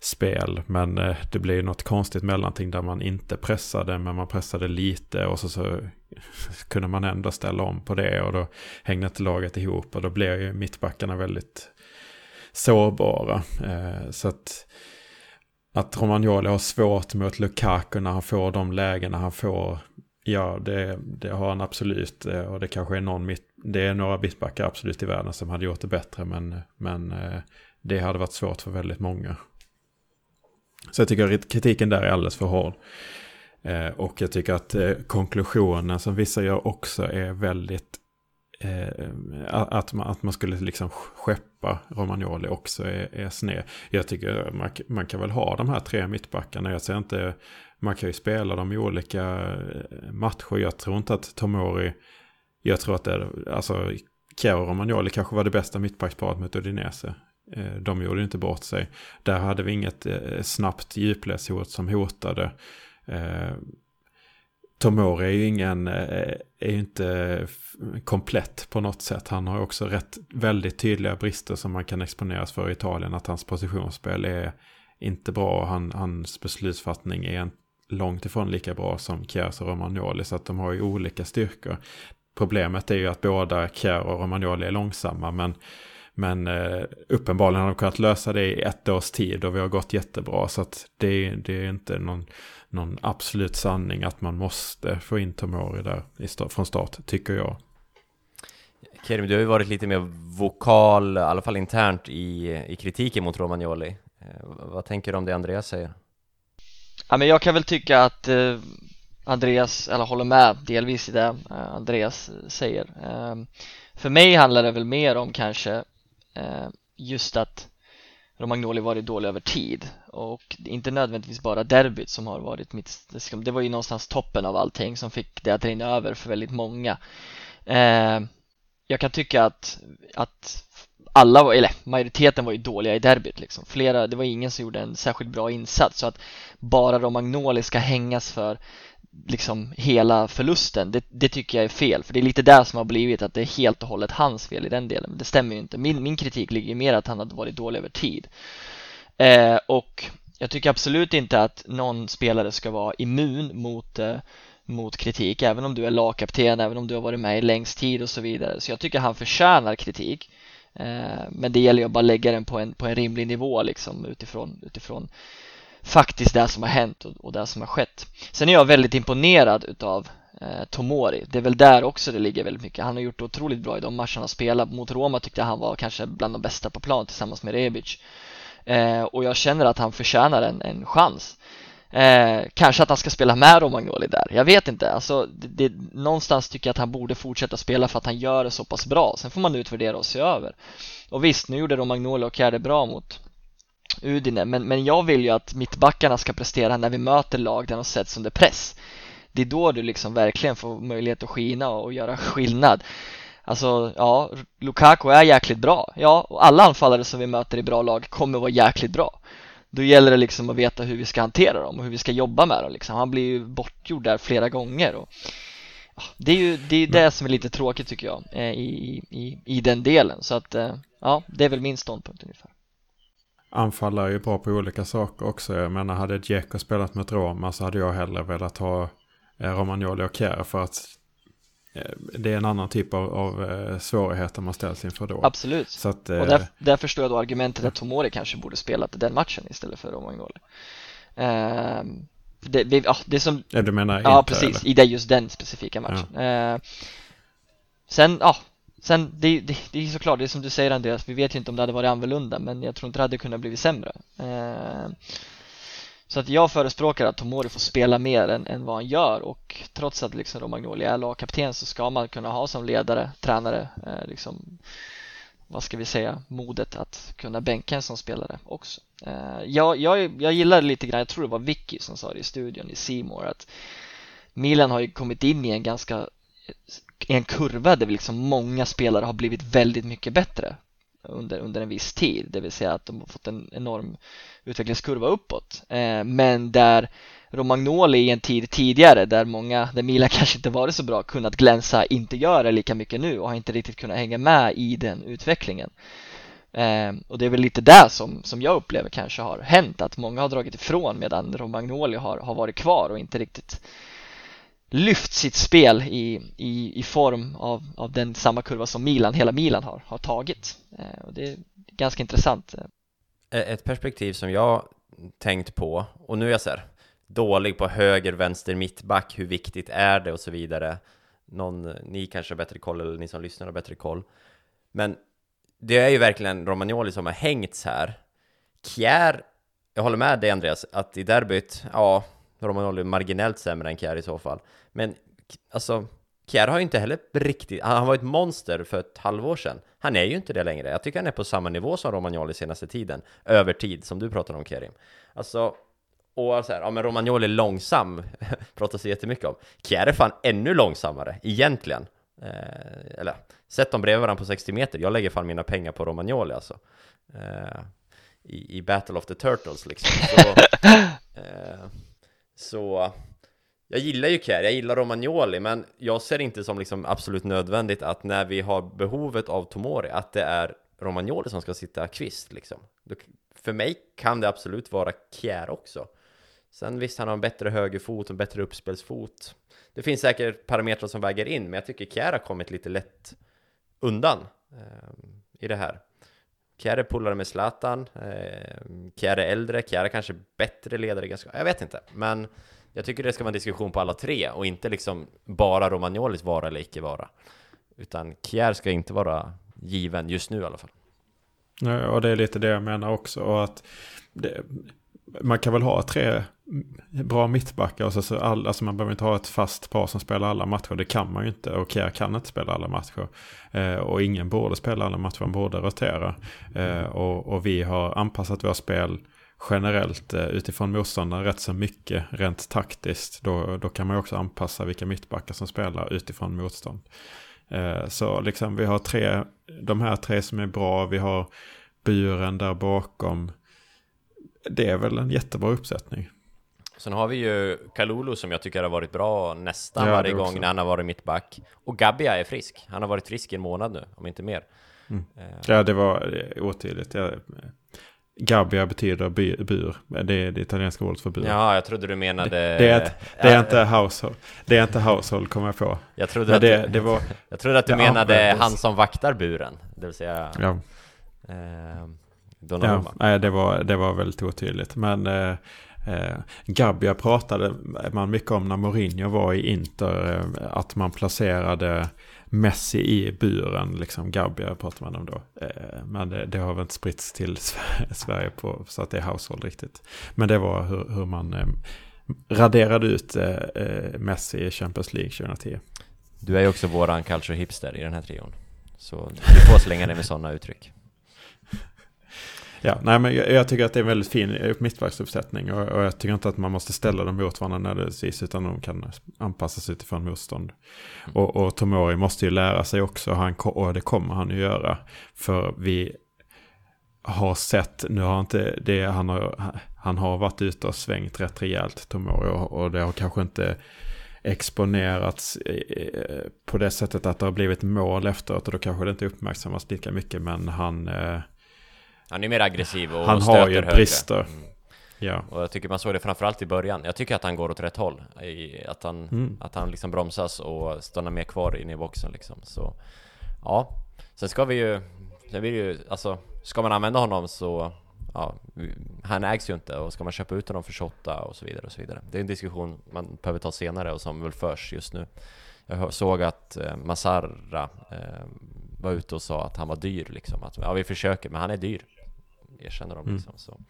spel. Men eh, det ju något konstigt mellanting där man inte pressade men man pressade lite och så, så kunde man ändå ställa om på det och då hängde inte laget ihop och då blev ju mittbackarna väldigt sårbara. Eh, så att, att Romagnoli har svårt mot Lukaku när han får de lägena han får Ja, det, det, har han absolut. Eh, och det kanske är någon mitt, det är några mittbackar absolut i världen som hade gjort det bättre. Men, men eh, det hade varit svårt för väldigt många. Så jag tycker att kritiken där är alldeles för hård. Och jag tycker att konklusionen som vissa gör också är väldigt... Eh, eh, att, man, att man skulle liksom skeppa Romagnoli också är, är sned. Jag tycker man, man kan väl ha de här tre mittbackarna. Jag ser inte... Man kan ju spela dem i olika eh, matcher. Jag tror inte att Tomori... Jag tror att det är... Alltså, Chiaro Romagnoli kanske var det bästa mittbacksparet mot Udinese. Eh, de gjorde inte bort sig. Där hade vi inget eh, snabbt djupledshot som hotade. Eh, Tomori är ju ingen, eh, är ju inte eh, komplett på något sätt. Han har också rätt väldigt tydliga brister som man kan exponeras för i Italien. Att hans positionsspel är inte bra. Han, hans beslutsfattning är långt ifrån lika bra som Chiesa och Romagnoli. Så att de har ju olika styrkor. Problemet är ju att båda Chiesa och Romagnoli är långsamma. Men men eh, uppenbarligen har de kunnat lösa det i ett års tid och vi har gått jättebra. Så att det, det är inte någon, någon absolut sanning att man måste få in Tomori där från start, tycker jag. Kerim, du har ju varit lite mer vokal, i alla fall internt, i, i kritiken mot Romagnoli. Eh, vad tänker du om det Andreas säger? Ja, men jag kan väl tycka att eh, Andreas, eller håller med delvis i det eh, Andreas säger. Eh, för mig handlar det väl mer om kanske Eh, just att Romagnoli varit dålig över tid. Och inte nödvändigtvis bara derbyt som har varit mitt, det var ju någonstans toppen av allting som fick det att rinna över för väldigt många. Eh, jag kan tycka att, att alla, eller majoriteten var ju dåliga i derbyt liksom. Flera, det var ingen som gjorde en särskilt bra insats. Så att bara Romagnoli ska hängas för liksom hela förlusten, det, det, tycker jag är fel. För det är lite där som har blivit att det är helt och hållet hans fel i den delen. Men det stämmer ju inte. Min, min kritik ligger ju mer att han hade varit dålig över tid. Eh, och jag tycker absolut inte att någon spelare ska vara immun mot, eh, mot kritik även om du är lagkapten, även om du har varit med i längst tid och så vidare. Så jag tycker han förtjänar kritik. Eh, men det gäller ju att bara lägga den på en, på en rimlig nivå liksom utifrån, utifrån faktiskt det som har hänt och, och det som har skett. Sen är jag väldigt imponerad utav eh, Tomori. Det är väl där också det ligger väldigt mycket. Han har gjort det otroligt bra i de matcherna han spelat. Mot Roma tyckte jag han var kanske bland de bästa på plan tillsammans med Rebic. Eh, och jag känner att han förtjänar en, en chans. Eh, kanske att han ska spela med Romagnoli där, jag vet inte. Alltså, det, det, någonstans tycker jag att han borde fortsätta spela för att han gör det så pass bra. Sen får man utvärdera och se över. Och visst, nu gjorde Romagnoli och Kjär det bra mot Udine, men, men jag vill ju att mittbackarna ska prestera när vi möter lag där de sätts under press. Det är då du liksom verkligen får möjlighet att skina och göra skillnad. Alltså, ja, Lukaku är jäkligt bra. Ja, och alla anfallare som vi möter i bra lag kommer vara jäkligt bra. Då gäller det liksom att veta hur vi ska hantera dem och hur vi ska jobba med dem liksom. Han blir ju bortgjord där flera gånger och det är ju det, är det som är lite tråkigt tycker jag eh, i, i, i den delen så att eh, ja, det är väl min ståndpunkt ungefär Anfallare är ju bra på olika saker också. Jag menar, hade Dzeko spelat mot Roma så hade jag hellre velat ha eh, Romagnoli och Kjär för att eh, det är en annan typ av, av eh, svårigheter man ställs inför då. Absolut. Så att, och där, där förstår jag då argumentet att Tomori kanske borde spelat den matchen istället för Romagnoli. Uh, det, det, ja, det som... Ja, du menar Ja, inte, precis. Eller? I det just den specifika matchen. Ja. Uh, sen, ja, Sen, det, det, det är såklart, det är som du säger Andreas, vi vet ju inte om det hade varit annorlunda men jag tror inte det hade kunnat bli sämre. Eh, så att jag förespråkar att Tomori får spela mer än, än vad han gör och trots att liksom Romagnoli är lagkapten så ska man kunna ha som ledare, tränare, eh, liksom, vad ska vi säga, modet att kunna bänka en som spelare också. Eh, jag, jag, jag gillar lite grann, jag tror det var Vicky som sa det i studion i Simor att Milan har ju kommit in i en ganska en kurva där liksom många spelare har blivit väldigt mycket bättre under, under en viss tid, det vill säga att de har fått en enorm utvecklingskurva uppåt. Eh, men där Romagnoli i en tid tidigare där många, där Milan kanske inte varit så bra, kunnat glänsa, inte gör det lika mycket nu och har inte riktigt kunnat hänga med i den utvecklingen. Eh, och det är väl lite det som, som jag upplever kanske har hänt, att många har dragit ifrån medan Romagnoli har, har varit kvar och inte riktigt lyft sitt spel i, i, i form av, av den samma kurva som Milan, hela Milan har, har tagit. Eh, och det är ganska intressant. Eh, ett perspektiv som jag tänkt på, och nu är jag så här, dålig på höger, vänster, mittback, hur viktigt är det och så vidare. Någon, ni kanske har bättre koll, eller ni som lyssnar har bättre koll. Men det är ju verkligen Romagnoli som har hängts här. Kjär, jag håller med dig Andreas, att i derbyt, ja, Romagnoli marginellt sämre än Kjär i så fall. Men alltså, Kjär har ju inte heller riktigt, han var ett monster för ett halvår sedan. Han är ju inte det längre. Jag tycker han är på samma nivå som Romagnoli senaste tiden. Över tid, som du pratar om Kerim. Alltså, och så här, ja men Romagnoli är långsam, pratas det jättemycket om. Kjär är fan ännu långsammare, egentligen. Eh, eller, sätt dem bredvid varandra på 60 meter. Jag lägger fan mina pengar på Romagnoli alltså. Eh, i, I Battle of the Turtles liksom. Så, så jag gillar ju Kär, jag gillar Romagnoli, men jag ser inte som liksom absolut nödvändigt att när vi har behovet av Tomori, att det är Romagnoli som ska sitta kvist liksom. För mig kan det absolut vara Kjär också. Sen visst, han har en bättre högerfot, en bättre uppspelsfot. Det finns säkert parametrar som väger in, men jag tycker Kjär har kommit lite lätt undan eh, i det här. Kjär är polare med Zlatan, eh, Kjär är äldre, Kjär är kanske bättre ledare, ganska, jag vet inte, men jag tycker det ska vara en diskussion på alla tre och inte liksom bara Romagnolis vara eller icke vara. Utan Kjär ska inte vara given just nu i alla fall. Nej, och det är lite det jag menar också. Och att det, man kan väl ha tre bra mittbackar. Och så, så all, alltså man behöver inte ha ett fast par som spelar alla matcher. Det kan man ju inte. Och Kea kan inte spela alla matcher. Eh, och ingen borde spela alla matcher. Man borde rotera. Eh, och, och vi har anpassat våra spel generellt eh, utifrån motståndaren rätt så mycket rent taktiskt. Då, då kan man också anpassa vilka mittbackar som spelar utifrån motstånd. Eh, så liksom vi har tre, de här tre som är bra, vi har buren där bakom. Det är väl en jättebra uppsättning. Sen har vi ju Kalulu som jag tycker har varit bra nästan ja, varje gång när han har varit mittback. Och Gabia är frisk. Han har varit frisk i en månad nu, om inte mer. Mm. Eh. Ja, det var otydligt. Jag, Gabbia betyder by, bur. Det är det italienska ordet för bur. Ja, jag trodde du menade... Det, det, är, ett, det är inte household. Det är inte household, kommer jag på. Jag trodde, att, det, det var, jag trodde att du menade han som vaktar buren. Det vill säga... Ja. Eh, Ja, nej, det var, det var väldigt otydligt. Men eh, eh, Gabbia pratade man mycket om när Mourinho var i Inter. Eh, att man placerade Messi i buren. Liksom Gabbia pratade man om då. Eh, men det, det, har väl inte spritts till Sverige på, så att det är household riktigt. Men det var hur, hur man eh, raderade ut eh, eh Messi i Champions League 2010. Du är ju också våran culture hipster i den här trion. Så du får slänga dig med sådana uttryck. Ja, nej, men jag, jag, tycker att det är en väldigt fin mittbacksuppsättning och, och jag tycker inte att man måste ställa dem mot varandra nödvändigtvis utan de kan anpassas utifrån motstånd. Mm. Och, och Tomori måste ju lära sig också han, och det kommer han ju göra. För vi har sett, nu har inte det, han har, han har varit ute och svängt rätt rejält Tomori och, och det har kanske inte exponerats eh, på det sättet att det har blivit mål efteråt och då kanske det inte uppmärksammas lika mycket men han eh, han är mer aggressiv och Han har ju brister. Mm. Ja. Och jag tycker man såg det framförallt i början. Jag tycker att han går åt rätt håll. I, att han, mm. att han liksom bromsas och stannar mer kvar inne i boxen liksom. Så ja. Sen ska vi ju... Sen det ju, alltså, ska man använda honom så... Ja, han ägs ju inte och ska man köpa ut honom för 28 och så vidare och så vidare. Det är en diskussion man behöver ta senare och som väl förs just nu. Jag såg att eh, Masarra eh, var ute och sa att han var dyr liksom. Att ja, vi försöker, men han är dyr erkänner de mm. liksom. Så.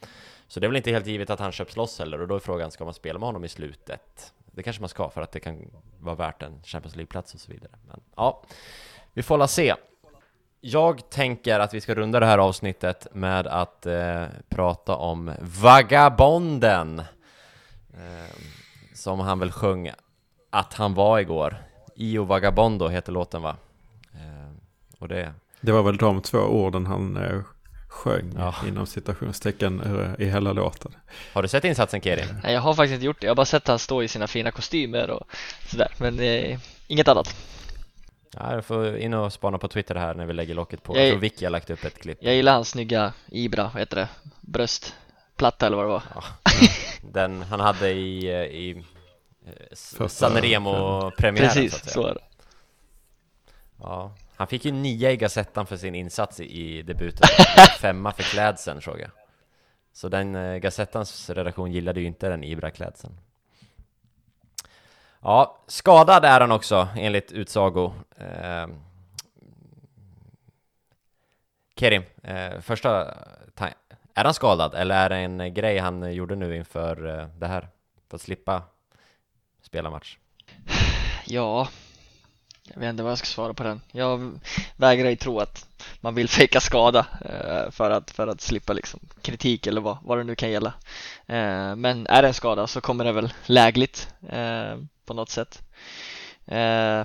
så det är väl inte helt givet att han köps loss heller och då är frågan, ska man spela med honom i slutet? Det kanske man ska för att det kan vara värt en Champions League-plats och så vidare. Men ja, vi får la se. Jag tänker att vi ska runda det här avsnittet med att eh, prata om Vagabonden. Eh, som han väl sjöng att han var igår. Io Vagabondo heter låten va? Eh, och det... Det var väl de två orden han eh, sjöng ja. inom citationstecken i hela låten. Har du sett insatsen Kerim? Nej, jag har faktiskt inte gjort det. Jag har bara sett han stå i sina fina kostymer och sådär, men eh, inget annat. Ja, du får in och spana på Twitter här när vi lägger locket på. Jag, jag tror Vicky har lagt upp ett klipp. Jag gillar hans snygga Ibra, vad heter det? Bröstplatta eller vad det var. Ja, den han hade i, eh, i eh, Sanremo-premiären Precis, så, att säga. så är det. Ja, han fick ju nia i Gazettan för sin insats i debuten, femma för klädseln såg jag. Så den eh, Gazettans redaktion gillade ju inte den Ibra-klädseln. Ja, skadad är han också enligt utsago. Eh, Kerim, eh, första är han skadad eller är det en grej han gjorde nu inför eh, det här? För att slippa spela match? Ja, jag vet inte vad jag ska svara på den. Jag vägrar ju tro att man vill fejka skada eh, för att, för att slippa liksom kritik eller vad, vad det nu kan gälla. Eh, men är det en skada så kommer det väl lägligt eh, på något sätt. Ja.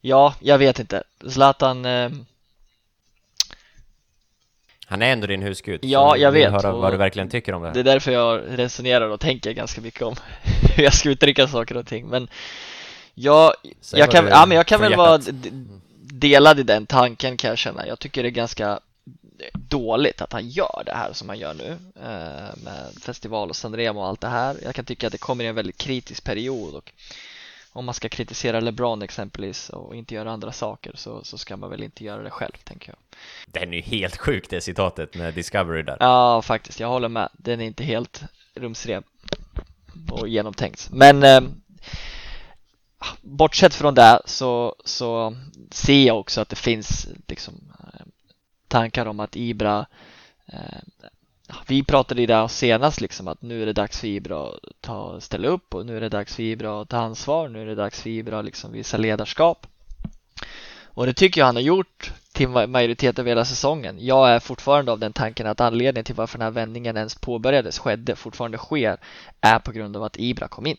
ja, jag vet inte. Zlatan han är ändå din husgud. Ja, jag vet. höra vad du verkligen tycker om det. Det är därför jag resonerar och tänker ganska mycket om hur jag ska uttrycka saker och ting. Men Ja, jag kan, ja, men jag kan väl hjärtat. vara delad i den tanken kan jag känna. Jag tycker det är ganska dåligt att han gör det här som han gör nu eh, med festival och Sanremo och allt det här. Jag kan tycka att det kommer i en väldigt kritisk period och om man ska kritisera LeBron exempelvis och inte göra andra saker så, så ska man väl inte göra det själv tänker jag. Den är ju helt sjuk det citatet med Discovery där. Ja, faktiskt. Jag håller med. Den är inte helt rumsren och genomtänkt. Men eh, bortsett från det så, så ser jag också att det finns liksom, eh, tankar om att Ibra eh, vi pratade i det senast liksom att nu är det dags för Ibra att ta, ställa upp och nu är det dags för Ibra att ta ansvar, nu är det dags för Ibra att liksom visa ledarskap. Och det tycker jag han har gjort till majoritet av hela säsongen. Jag är fortfarande av den tanken att anledningen till varför den här vändningen ens påbörjades, skedde, fortfarande sker, är på grund av att Ibra kom in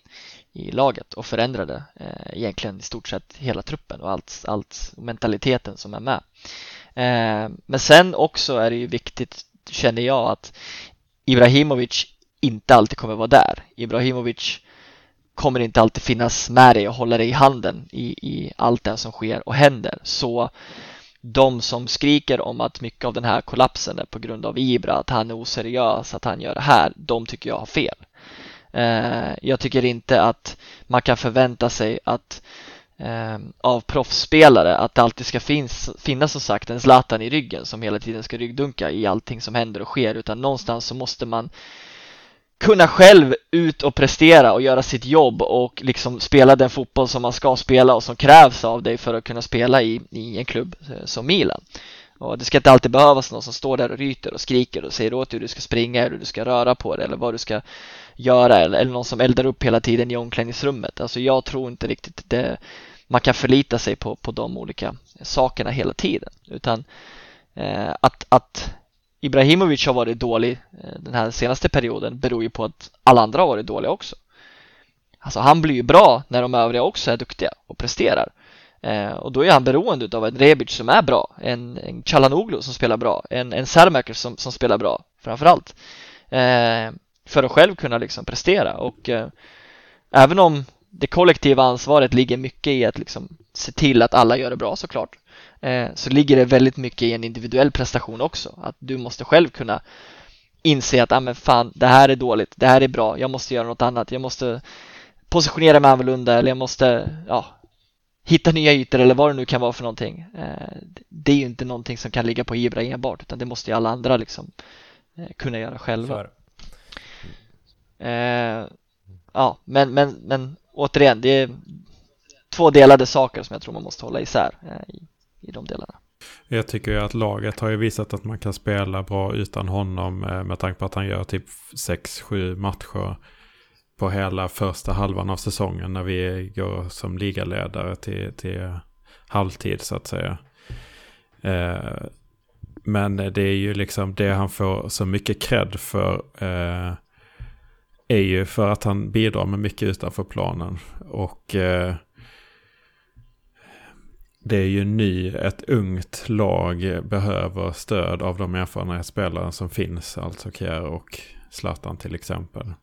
i laget och förändrade eh, egentligen i stort sett hela truppen och allt, allt mentaliteten som är med. Eh, men sen också är det ju viktigt, känner jag, att Ibrahimovic inte alltid kommer vara där. Ibrahimovic kommer inte alltid finnas med dig och hålla dig i handen i, i allt det som sker och händer. Så de som skriker om att mycket av den här kollapsen är på grund av Ibra, att han är oseriös, att han gör det här, de tycker jag har fel. Eh, jag tycker inte att man kan förvänta sig att eh, av proffsspelare att det alltid ska finnas, finnas som sagt en Zlatan i ryggen som hela tiden ska ryggdunka i allting som händer och sker utan någonstans så måste man kunna själv ut och prestera och göra sitt jobb och liksom spela den fotboll som man ska spela och som krävs av dig för att kunna spela i, i en klubb eh, som Milan. Och det ska inte alltid behövas någon som står där och ryter och skriker och säger åt dig hur du ska springa, hur du ska röra på dig eller vad du ska göra eller, eller någon som eldar upp hela tiden i omklädningsrummet. Alltså jag tror inte riktigt det, man kan förlita sig på, på de olika sakerna hela tiden utan eh, att, att Ibrahimovic har varit dålig eh, den här senaste perioden beror ju på att alla andra har varit dåliga också. Alltså han blir ju bra när de övriga också är duktiga och presterar. Eh, och då är han beroende av en Rebic som är bra, en, en Chalanoglu som spelar bra, en, en Sermaker som, som spelar bra framförallt. Eh, för att själv kunna liksom prestera och eh, även om det kollektiva ansvaret ligger mycket i att liksom se till att alla gör det bra såklart så ligger det väldigt mycket i en individuell prestation också. Att du måste själv kunna inse att ah, men fan, det här är dåligt, det här är bra, jag måste göra något annat, jag måste positionera mig annorlunda eller jag måste ja, hitta nya ytor eller vad det nu kan vara för någonting. Eh, det är ju inte någonting som kan ligga på Ibra enbart utan det måste ju alla andra liksom eh, kunna göra själva. Eh, ja, men, men, men återigen, det är två delade saker som jag tror man måste hålla isär eh, i, de delarna. Jag tycker ju att laget har ju visat att man kan spela bra utan honom eh, med tanke på att han gör typ 6-7 matcher på hela första halvan av säsongen när vi går som ligaledare till, till halvtid så att säga. Eh, men det är ju liksom det han får så mycket cred för eh, är ju för att han bidrar med mycket utanför planen. Och eh, det är ju ny, ett ungt lag behöver stöd av de erfarna spelare som finns, alltså Kjär och Zlatan till exempel.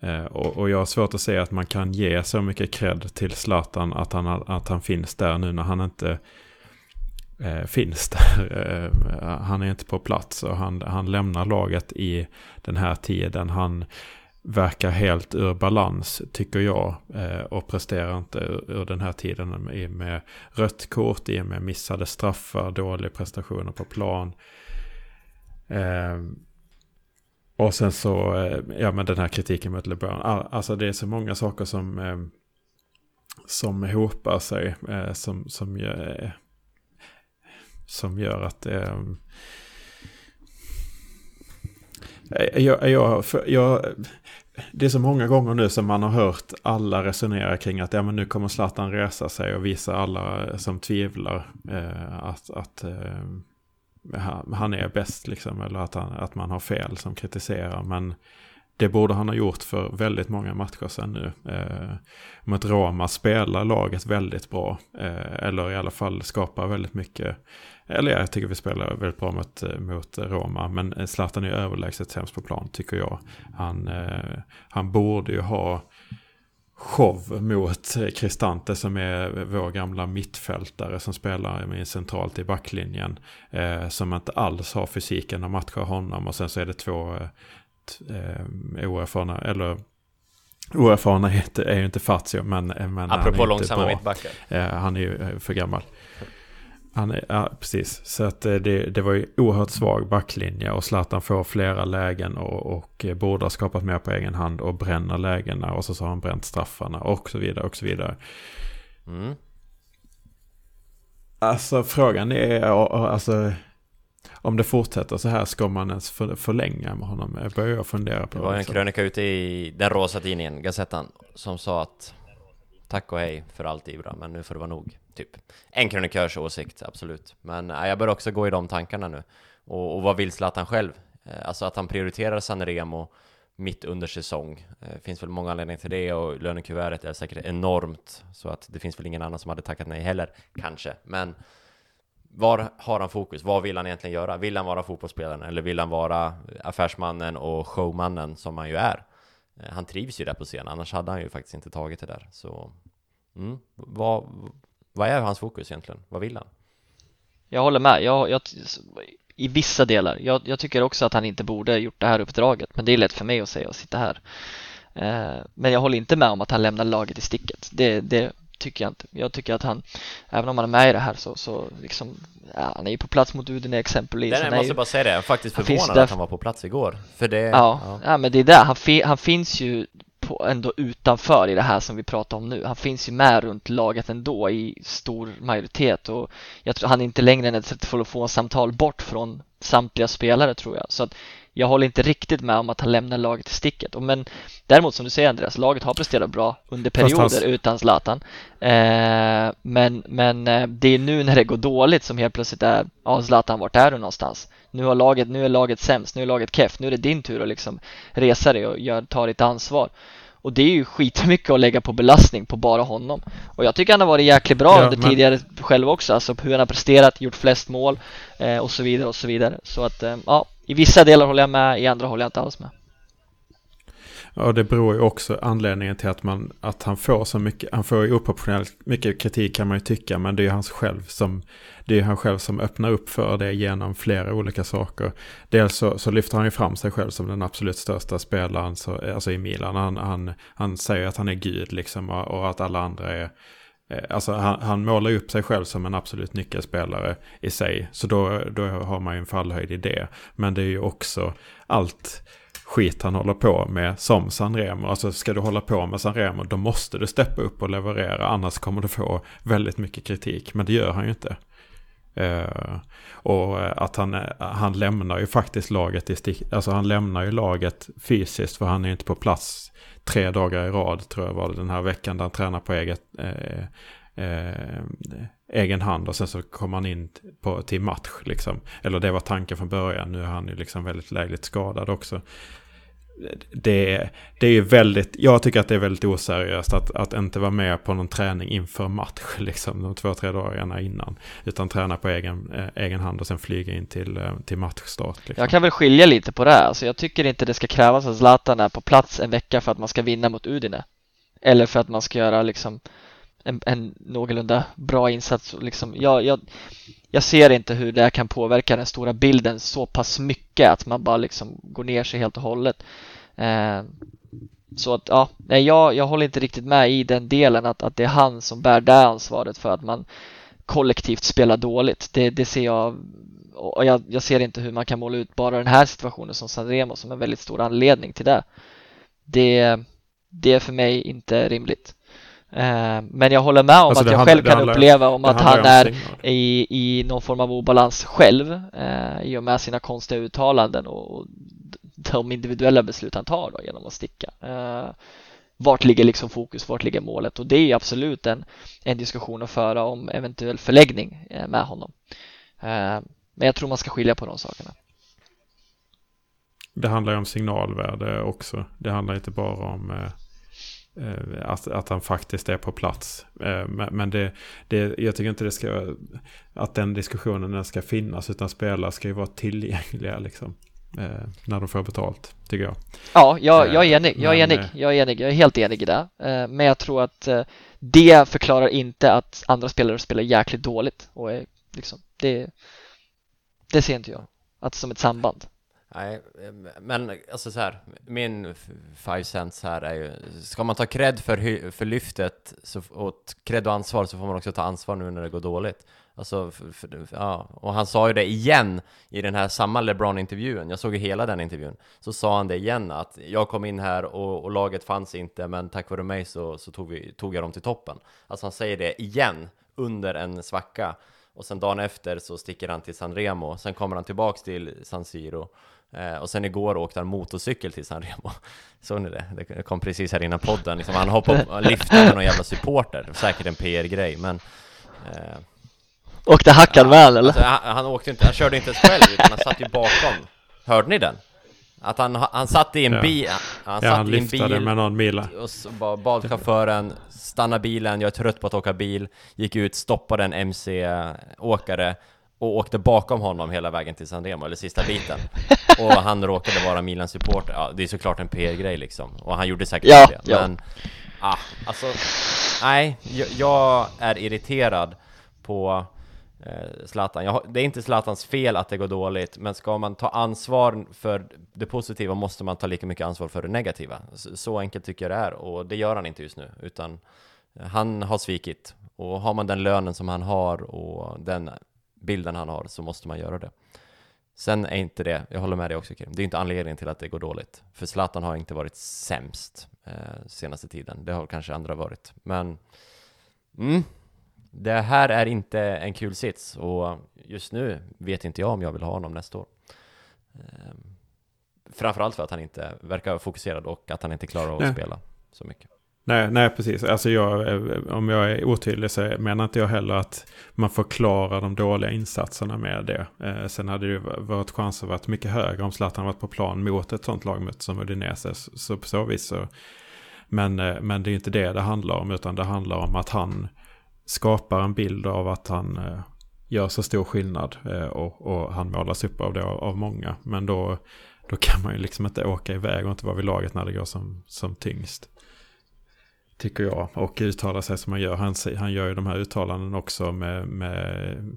Eh, och, och, jag har svårt att säga att man kan ge så mycket cred till Zlatan att han, att han finns där nu när han inte eh, finns där. Eh, han är inte på plats och han, han lämnar laget i den här tiden. Han verkar helt ur balans tycker jag. Eh, och presterar inte ur, den här tiden i med rött kort, i och med missade straffar, dåliga prestationer på plan. Eh, och sen så, eh, ja men den här kritiken mot LeBron. Alltså det är så många saker som, som hopar sig. Som, som, gör, som gör att jag, jag, jag, det är så många gånger nu som man har hört alla resonera kring att ja, men nu kommer Zlatan resa sig och visa alla som tvivlar eh, att, att eh, han är bäst liksom. Eller att, han, att man har fel som kritiserar. Men det borde han ha gjort för väldigt många matcher sedan nu. Eh, mot Roma spelar laget väldigt bra. Eh, eller i alla fall skapar väldigt mycket. Eller jag tycker vi spelar väldigt bra mot, eh, mot Roma. Men Zlatan är överlägset sämst på plan tycker jag. Han, eh, han borde ju ha show mot Cristante som är vår gamla mittfältare som spelar centralt i backlinjen. Eh, som inte alls har fysiken att matcha honom och sen så är det två eh, eh, oerfarna, eller oerfarna är ju inte Fazio men, men Apropå långsamma mittbackar. Eh, han är ju eh, för gammal. Han är, ja, precis. Så att eh, det, det var ju oerhört svag backlinje och Zlatan får flera lägen och, och borde ha skapat mer på egen hand och bränner lägena och så har han bränt straffarna och så vidare och så vidare. Mm. Alltså frågan är, alltså om det fortsätter så här, ska man ens för, förlänga med honom? Jag börjar fundera på det. var en krönika ute i den rosa tidningen, Gazettan, som sa att tack och hej för allt Ibra, men nu får det vara nog. Typ. En krönikörs åsikt, absolut. Men äh, jag börjar också gå i de tankarna nu. Och, och vad vill Zlatan själv? Eh, alltså att han prioriterar Sanremo mitt under säsong. Eh, finns väl många anledningar till det och lönekuvertet är säkert enormt. Så att det finns väl ingen annan som hade tackat nej heller, kanske. Men var har han fokus? Vad vill han egentligen göra? Vill han vara fotbollsspelaren eller vill han vara affärsmannen och showmannen som han ju är? Eh, han trivs ju där på scenen, annars hade han ju faktiskt inte tagit det där. Så mm, vad, vad är hans fokus egentligen? Vad vill han? Jag håller med. Jag, jag, I vissa delar. Jag, jag, tycker också att han inte borde gjort det här uppdraget. Men det är lätt för mig att säga och sitta här. Eh, men jag håller inte med om att han lämnar laget i sticket. Det, det tycker jag inte. Jag tycker att han, även om han är med i det här så, så liksom, ja, han är ju på plats mot Udine exempelvis. Den, jag måste ju, bara säga det, jag är faktiskt förvånad att han var på plats igår. För det, ja, ja. ja men det är det, han, han finns ju på, ändå utanför i det här som vi pratar om nu. Han finns ju med runt laget ändå i stor majoritet och jag tror han är inte längre än ett telefonsamtal bort från samtliga spelare tror jag. Så att jag håller inte riktigt med om att han lämnar laget i sticket. Men däremot som du säger Andreas, laget har presterat bra under perioder utan Zlatan. Eh, men, men eh, det är nu när det går dåligt som helt plötsligt är, ja Zlatan vart är du någonstans? Nu, har laget, nu är laget sämst, nu är laget keff, nu är det din tur att liksom resa dig och gör, ta ditt ansvar. Och det är ju skitmycket att lägga på belastning på bara honom. Och jag tycker han har varit jäkligt bra ja, under men... tidigare själv också, alltså hur han har presterat, gjort flest mål eh, och så vidare och så vidare. Så att eh, ja, i vissa delar håller jag med, i andra håller jag inte alls med. Ja, det beror ju också anledningen till att, man, att han får så mycket, han får ju oproportionellt mycket kritik kan man ju tycka, men det är ju han själv som, det är han själv som öppnar upp för det genom flera olika saker. Dels så, så lyfter han ju fram sig själv som den absolut största spelaren så, alltså i Milan. Han, han, han säger att han är gud liksom och, och att alla andra är Eh, alltså han, han målar upp sig själv som en absolut nyckelspelare i sig. Så då, då har man ju en fallhöjd i det. Men det är ju också allt skit han håller på med som Sanremo. Alltså ska du hålla på med Sanremo då måste du steppa upp och leverera. Annars kommer du få väldigt mycket kritik. Men det gör han ju inte. Uh, och att han, han lämnar ju faktiskt laget i stick. Alltså han lämnar ju laget fysiskt för han är inte på plats tre dagar i rad tror jag var det den här veckan där han tränar på eget, uh, uh, egen hand och sen så kommer han in på, till match liksom. Eller det var tanken från början, nu är han ju liksom väldigt lägligt skadad också det, det är ju väldigt, jag tycker att det är väldigt oseriöst att, att inte vara med på någon träning inför match, liksom de två, tre dagarna innan. Utan träna på egen, eh, egen hand och sen flyga in till, eh, till matchstart. Liksom. Jag kan väl skilja lite på det här, alltså jag tycker inte det ska krävas att Zlatan är på plats en vecka för att man ska vinna mot Udine. Eller för att man ska göra liksom en, en någorlunda bra insats. Liksom, jag, jag, jag ser inte hur det kan påverka den stora bilden så pass mycket att man bara liksom går ner sig helt och hållet. Eh, så att ja, nej, jag, jag håller inte riktigt med i den delen att, att det är han som bär det ansvaret för att man kollektivt spelar dåligt. Det, det ser jag och jag, jag, ser inte hur man kan måla ut bara den här situationen som Sanremo som en väldigt stor anledning till det. Det, det är för mig inte rimligt. Eh, men jag håller med om alltså att jag själv kan uppleva om att han är i, i någon form av obalans själv eh, i och med sina konstiga uttalanden och de individuella beslut han tar då, genom att sticka. Eh, vart ligger liksom fokus, vart ligger målet? Och det är absolut en, en diskussion att föra om eventuell förläggning med honom. Men jag tror man ska skilja på de sakerna. Det handlar ju om signalvärde också. Det handlar inte bara om Eh, att, att han faktiskt är på plats. Eh, men det, det, jag tycker inte det ska, att den diskussionen ska finnas. Utan spelare ska ju vara tillgängliga liksom. Eh, när de får betalt, tycker jag. Ja, jag, jag är enig. Jag är, men, enig. jag är enig. Jag är helt enig i det. Men jag tror att det förklarar inte att andra spelare spelar jäkligt dåligt. Och liksom, det, det ser inte jag. Att som ett samband. Nej, eh, men alltså så här, min five cents här är ju, ska man ta cred för, för lyftet så, och cred och ansvar så får man också ta ansvar nu när det går dåligt. Alltså, för, för, ja, och han sa ju det igen i den här samma LeBron-intervjun, jag såg ju hela den intervjun, så sa han det igen att jag kom in här och, och laget fanns inte, men tack vare mig så, så tog, vi, tog jag dem till toppen. Alltså han säger det igen under en svacka, och sen dagen efter så sticker han till San Remo, sen kommer han tillbaks till San Siro. Eh, och sen igår åkte han motorcykel till San Remo. Såg ni det? Det kom precis här innan podden. Liksom, han hoppade och lyfte med någon jävla supporter. Säkert en PR-grej, men... Eh, åkte hackad ja, eller? Alltså, han, han, åkte inte, han körde inte ens själv, utan han satt ju bakom. Hörde ni den? Att han, han satt i en bil, han ja, satt han i en bil med någon mila. och så bad chauffören stanna bilen, jag är trött på att åka bil, gick ut, stoppade en MC-åkare och åkte bakom honom hela vägen till San Remo, eller sista biten Och han råkade vara Milans supporter, ja det är såklart en PR-grej liksom Och han gjorde säkert ja, det, men ah, alltså Nej, jag, jag är irriterad på eh, Zlatan. Jag, det är inte Zlatans fel att det går dåligt, men ska man ta ansvar för det positiva måste man ta lika mycket ansvar för det negativa. Så, så enkelt tycker jag det är, och det gör han inte just nu, utan han har svikit. Och har man den lönen som han har och den bilden han har så måste man göra det. Sen är inte det, jag håller med dig också Kim, det är inte anledningen till att det går dåligt. För Zlatan har inte varit sämst eh, senaste tiden, det har kanske andra varit. Men mm, det här är inte en kul sits och just nu vet inte jag om jag vill ha honom nästa år. Eh, framförallt för att han inte verkar fokuserad och att han inte klarar att Nej. spela så mycket. Nej, nej, precis. Alltså jag, eh, om jag är otydlig så menar inte jag heller att man förklarar de dåliga insatserna med det. Eh, sen hade det ju varit chanser varit mycket högre om Zlatan varit på plan mot ett sånt lagmöte som Udinese. Så på så vis så. Men, eh, men det är inte det det handlar om, utan det handlar om att han skapar en bild av att han eh, gör så stor skillnad eh, och, och han målas upp av det av, av många. Men då, då kan man ju liksom inte åka iväg och inte vara vid laget när det går som, som tyngst. Tycker jag. Och uttalar sig som han gör. Han, han gör ju de här uttalanden också med, med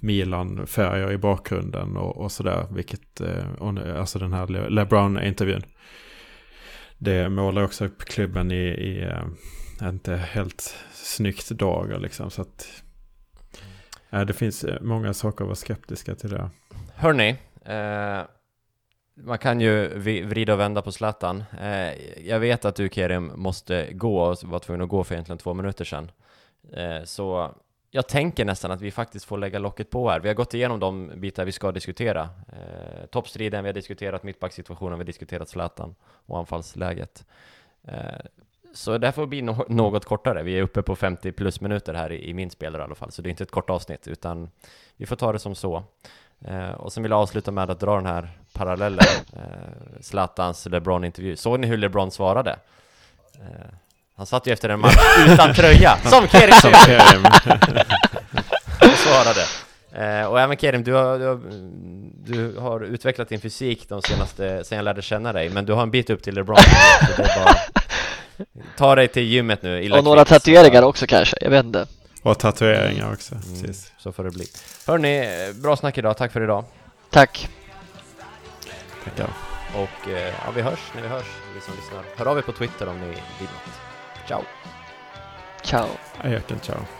Milan-färger i bakgrunden och, och sådär. Vilket, eh, alltså den här LeBron-intervjun. Det målar också upp klubben i, i eh, inte helt snyggt dagar liksom. Så att äh, det finns många saker att vara skeptiska till det. Hörni, eh, man kan ju vrida och vända på Zlatan. Eh, jag vet att du Kerim måste gå och var tvungen att gå för egentligen två minuter sedan. Eh, så jag tänker nästan att vi faktiskt får lägga locket på här. Vi har gått igenom de bitar vi ska diskutera. Eh, toppstriden, vi har diskuterat mittbacksituationen, vi har diskuterat Zlatan och anfallsläget. Eh, så det här får bli no något kortare. Vi är uppe på 50 plus minuter här i, i min spelare i alla fall, så det är inte ett kort avsnitt, utan vi får ta det som så. Eh, och sen vill jag avsluta med att dra den här parallellen, eh, Zlatans LeBron-intervju. Såg ni hur LeBron svarade? Eh, han satt ju efter en match utan tröja, som Kerim! Som Kerim. och svarade. Eh, och även Kerim, du har, du, har, du har utvecklat din fysik de senaste, sen jag lärde känna dig, men du har en bit upp till LeBron. Så det är bara, ta dig till gymmet nu. Och några tatueringar också kanske, jag vet inte. Och tatueringar också, mm, precis. Så får det bli. Hörni, bra snack idag. Tack för idag. Tack. Tackar. Och eh, ja, vi hörs när vi hörs, vi som lyssnar. Hör av er på Twitter om ni vill något. Ciao! Ciao! Ajöken, ciao.